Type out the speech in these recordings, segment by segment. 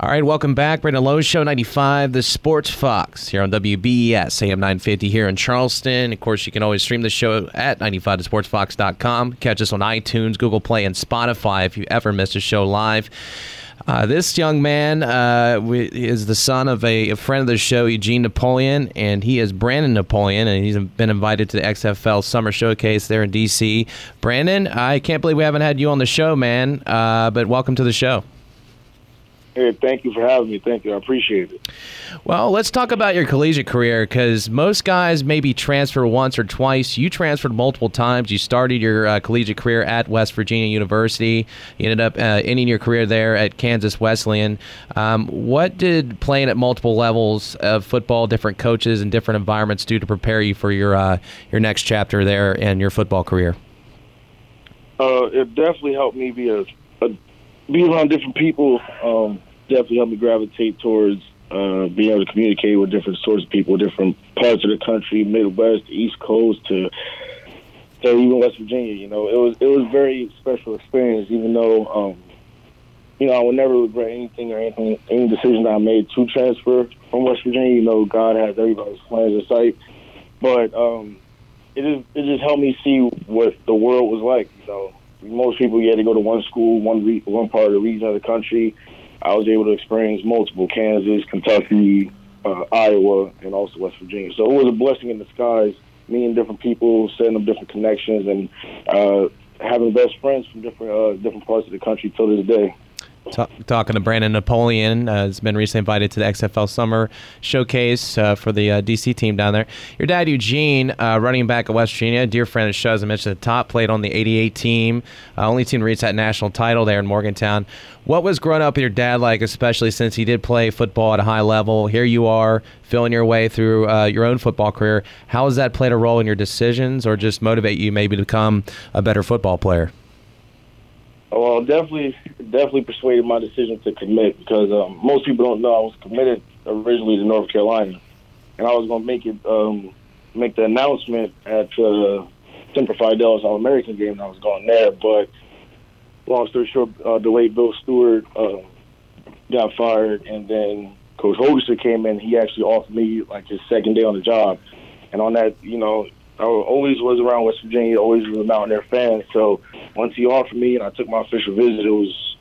All right, welcome back. Brandon Lowe Show 95, the Sports Fox here on WBES, AM 950 here in Charleston. Of course, you can always stream the show at 95thesportsfox.com. Catch us on iTunes, Google Play, and Spotify if you ever missed a show live. Uh, this young man uh, is the son of a, a, friend of the show, Eugene Napoleon, and he is Brandon Napoleon, and he's been invited to the XFL Summer Showcase there in D.C. Brandon, I can't believe we haven't had you on the show, man, uh, but welcome to the show. Hey, thank you for having me. Thank you. I appreciate it. Well, let's talk about your collegiate career because most guys maybe transfer once or twice. You transferred multiple times. You started your uh, collegiate career at West Virginia University. You ended up uh, ending your career there at Kansas Wesleyan. Um, what did playing at multiple levels of football, different coaches, and different environments do to prepare you for your uh, your next chapter there and your football career? Uh, it definitely helped me be a, a be around different people. Um, definitely helped me gravitate towards uh, being able to communicate with different sorts of people, different parts of the country, Midwest, East Coast, to to even West Virginia. You know, it was it was very special experience. Even though, um, you know, I would never regret anything or anything, any decision I made to transfer from West Virginia. You know, God has everybody's plans in sight, but um, it is it just helped me see what the world was like. You know, most people you had to go to one school, one re- one part of the region of the country I was able to experience multiple Kansas, Kentucky, uh, Iowa, and also West Virginia. So it was a blessing in disguise, meeting different people, setting up different connections, and uh, having best friends from different uh, different parts of the country till this day. Talk, talking to Brandon Napoleon, uh, has been recently invited to the XFL Summer Showcase uh, for the uh, DC team down there. Your dad, Eugene, uh, running back at West Virginia, dear friend of the show, as I mentioned the top, played on the 88 team, uh, only team to reach that national title there in Morgantown. What was growing up with your dad like, especially since he did play football at a high level? Here you are, filling your way through uh, your own football career. How has that played a role in your decisions or just motivate you maybe to become a better football player? Well, definitely, definitely persuaded my decision to commit because um, most people don't know I was committed originally to North Carolina, and I was going to make it um, make the announcement at uh, Semper Fidelis All American game, and I was going there. But long story short, uh, the late Bill Stewart uh, got fired, and then Coach Holgorsen came in. He actually offered me like his second day on the job, and on that, you know, I always was around West Virginia, always was a Mountaineer fan. So once he offered me and I took my official visit, it was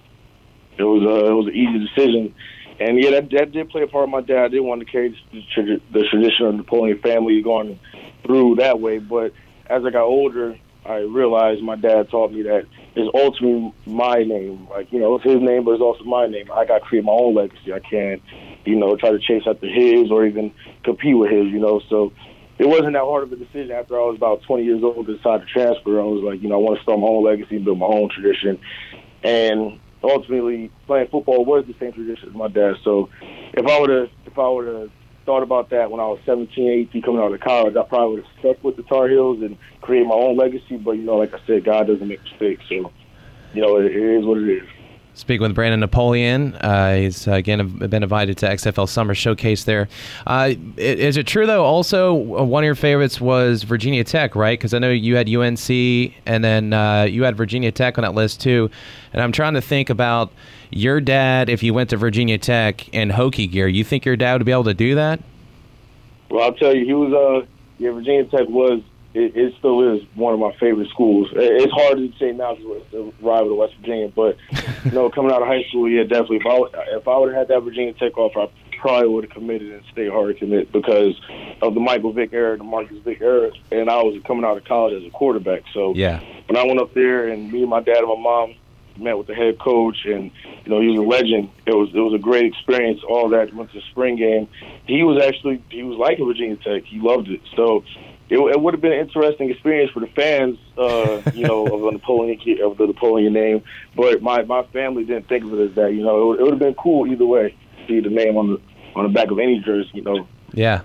it was a, it was an easy decision. And yeah, that, that did play a part of my dad. I didn't want to carry the, the tradition of the Napoleon family going through that way. But as I got older, I realized my dad taught me that it's ultimately my name. Like, you know, it's his name, but it's also my name. I got to create my own legacy. I can't, you know, try to chase after his or even compete with his, you know. So it wasn't that hard of a decision after I was about 20 years old to decide to transfer. I was like, you know, I want to start my own legacy and build my own tradition. And ultimately, playing football was the same tradition as my dad. So if I would have, if I would have thought about that when I was 17, 18, coming out of college, I probably would have stuck with the Tar Heels and created my own legacy. But you know, like I said, God doesn't make mistakes. So you know, it, it is what it is. Speaking with Brandon Napoleon. Uh, he's uh, again been invited to XFL Summer Showcase there. Uh, is it true though? Also, uh, one of your favorites was Virginia Tech, right? Because I know you had UNC and then uh, you had Virginia Tech on that list too. And I'm trying to think about your dad if you went to Virginia Tech in Hokie gear. You think your dad would be able to do that? Well, I'll tell you, he was. Yeah, Virginia Tech was it, it, still is one of my favorite schools. It's hard to say now because a rival to West Virginia, but you know, coming out of high school, yeah, definitely. If I if I would have had that Virginia Tech offer, I probably would have committed and stayed hard to commit because of the Michael Vick era, the Marcus Vick era, and I was coming out of college as a quarterback. So yeah, when I went up there and me and my dad and my mom met with the head coach, and you know he was a legend. It was it was a great experience. All that went to spring game. He was actually he was liking Virginia Tech. He loved it. So it, it would have been an interesting experience for the fans, uh, you know, of the Napoleon of the Napoleon name. But my my family didn't think of it as that. You know, it, it would have been cool either way. See the name on the on the back of any jersey. You know. Yeah.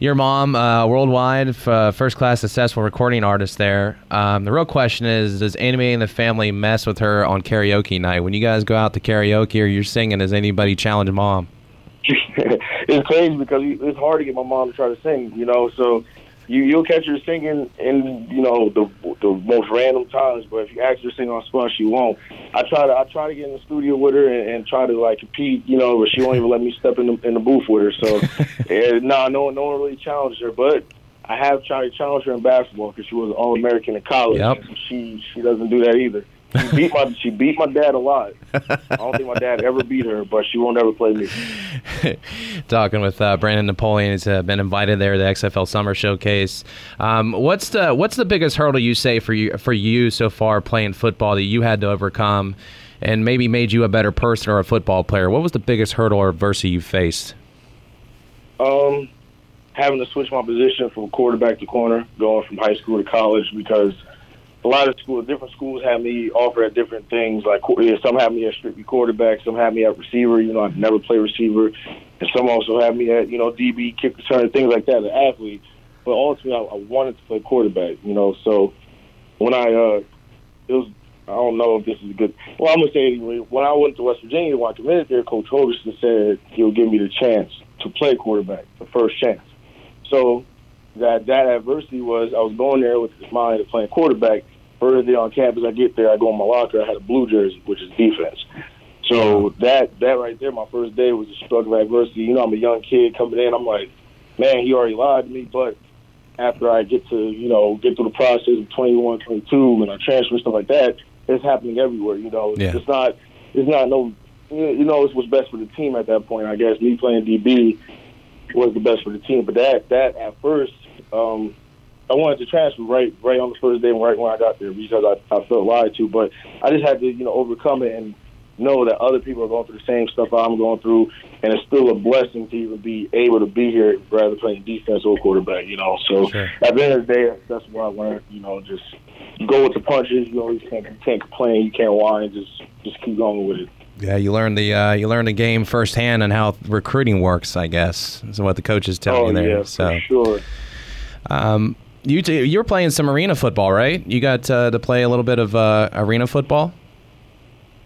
Your mom, uh, worldwide uh, first class successful recording artist there. Um, the real question is Does anybody in the family mess with her on karaoke night? When you guys go out to karaoke or you're singing, does anybody challenge mom? it's crazy because it's hard to get my mom to try to sing, you know. So you you'll catch her singing in you know the the most random times, but if you ask her to sing on spot, she won't. I try to I try to get in the studio with her and, and try to like compete, you know, but she won't even let me step in the in the booth with her. So, and, nah, no no one really challenged her, but I have tried to challenge her in basketball because she was All American in college. Yep. She she doesn't do that either. She beat my she beat my dad a lot. I don't think my dad ever beat her, but she won't ever play me. Talking with uh, Brandon Napoleon, he's uh, been invited there to the XFL Summer Showcase. Um, what's the what's the biggest hurdle you say for you for you so far playing football that you had to overcome, and maybe made you a better person or a football player? What was the biggest hurdle or adversity you faced? Um, having to switch my position from quarterback to corner, going from high school to college because a lot of schools, different schools have me offer at different things. Like some have me at strictly quarterback, some have me at receiver. You know, I've never played receiver, and some also have me at you know DB, kick return, things like that, an athlete. But ultimately, I, I wanted to play quarterback. You know, so when I uh, it was I don't know if this is good. Well, I'm gonna say anyway. When I went to West Virginia, when I committed there, Coach Holgorsen said he'll give me the chance to play quarterback, the first chance. So that that adversity was I was going there with this mind of playing quarterback. First day on campus, I get there, I go in my locker, I had a blue jersey, which is defense. So that that right there, my first day was a struggle of adversity. You know, I'm a young kid coming in. I'm like, man, he already lied to me. But after I get to you know get through the process of 21, 22, and I transfer and stuff like that, it's happening everywhere. You know, Yeah. it's not it's not no you know it's what's best for the team at that point. I guess me playing DB was the best for the team. But that that at first, um, I wanted to transfer right right on the first day, right when I got there, because I, I felt lied to. But I just had to you know overcome it and know that other people are going through the same stuff I'm going through, and it's still a blessing to even be able to be here rather playing defense or quarterback. You know, so Sure. at the end of the day, that's what I learned. You know, just go with the punches. You know, you can't can't complain, you can't whine. Just just keep going with it. Yeah, you learn the uh, you learned the game firsthand and how recruiting works. I guess is what the coaches tell oh you there. yeah, so. for sure. Um, you t- you were playing some arena football, right? You got uh, to play a little bit of uh, arena football.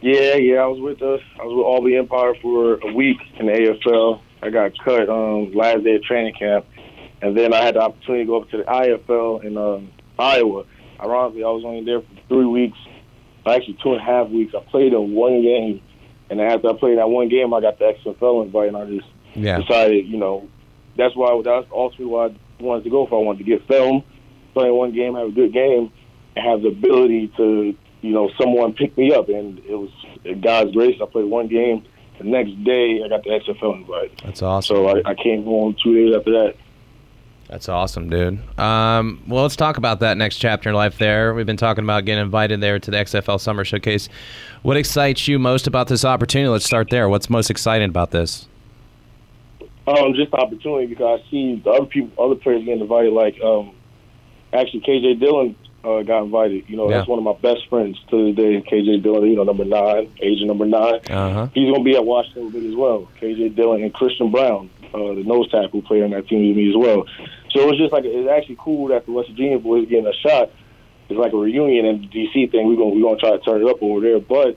Yeah, yeah, I was with us. I was with Albany Empire for a week in the AFL. I got cut um, last day of training camp, and then I had the opportunity to go up to the IFL in um, Iowa. Ironically, I was only there for three weeks, actually two and a half weeks. I played in one game, and after I played that one game, I got the XFL invite, and I just Yeah. decided, you know, that's why that's ultimately why I wanted to go for. I wanted to get film, play one game, have a good game, and have the ability to, you know, someone pick me up. And it was God's grace. I played one game. The next day, I got the XFL invite. That's awesome. So I, I came home two days after that. That's awesome, dude. Um, well, let's talk about that next chapter in life. There, we've been talking about getting invited there to the XFL Summer Showcase. What excites you most about this opportunity? Let's start there. What's most exciting about this? Um, just the opportunity because I see the other people, other players getting invited. Like, um, actually, KJ Dillon uh, got invited. You know, that's one of my best friends to this day. KJ Dillon, you know, number nine, agent number nine. Uh huh. He's going to be at Washington with me as well. KJ Dillon and Christian Brown, uh, the nose tackle, who play on that team with me as well. So it was just like it's actually cool that the West Virginia boys getting a shot. It's like a reunion and DC thing. We're gonna we're gonna try to turn it up over there, but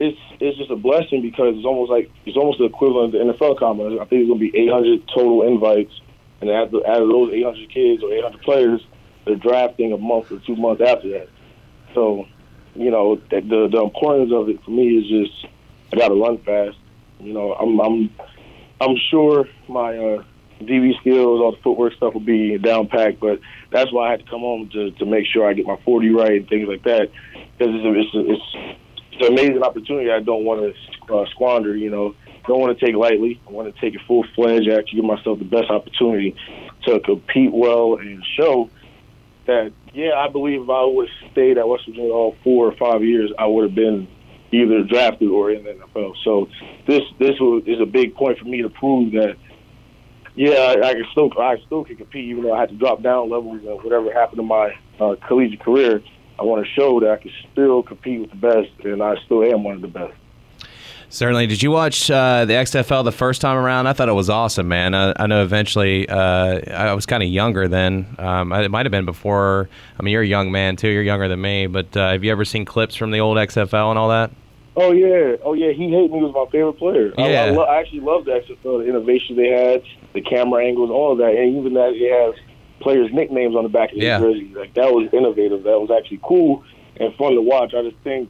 it's it's just a blessing because it's almost like it's almost the equivalent of the NFL combine. I think it's gonna be 800 total invites, and out of, those 800 kids or 800 players, they're drafting a month or two months after that. So, you know, the the, the importance of it for me is just I got to run fast. You know, I'm I'm I'm sure my uh, DB skills, all the footwork stuff will be down packed, but that's why I had to come home to to make sure I get my 40 right and things like that because it's it's it's it's an amazing opportunity. I don't want to uh, squander. You know, don't want to take lightly. I want to take it full fledged. Actually, give myself the best opportunity to compete well and show that yeah, I believe if I would have stayed at West Virginia all four or five years, I would have been either drafted or in the NFL. So this this was, is a big point for me to prove that yeah, I, I can still I still can compete even though I had to drop down levels and whatever happened to my uh, collegiate career. I want to show that I can still compete with the best, and I still am one of the best. Certainly. Did you watch uh, the XFL the first time around? I thought it was awesome, man. I, I know eventually uh, I was kind of younger then. Um, it might have been before. I mean, you're a young man too. You're younger than me. But uh, have you ever seen clips from the old XFL and all that? Oh yeah, oh yeah. He hate me was my favorite player. I, I, Yeah. lo- I actually loved the XFL, the innovation they had, the camera angles, all of that, and even that it has players' nicknames on the back of their Yeah. jersey. Like that was innovative. That was actually cool and fun to watch. I just think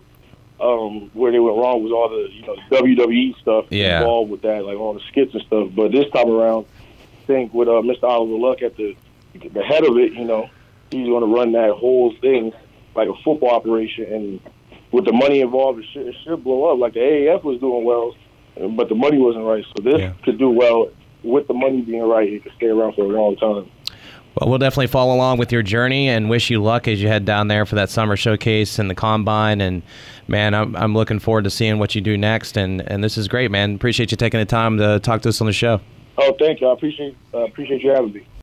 um, where they went wrong was all the you know WWE stuff Yeah. involved with that, like all the skits and stuff. But this time around, I think with uh, Mr. Oliver Luck at the the head of it, you know, he's going to run that whole thing like a football operation, and with the money involved, it should, it should blow up. Like the AAF was doing well, but the money wasn't right. So this Yeah. could do well with the money being right. It could stay around for a long time. Well, we'll definitely follow along with your journey and wish you luck as you head down there for that summer showcase and the combine. And man, I'm, I'm looking forward to seeing what you do next. And, and this is great, man. Appreciate you taking the time to talk to us on the show. Oh, thank you. I appreciate uh, appreciate you having me.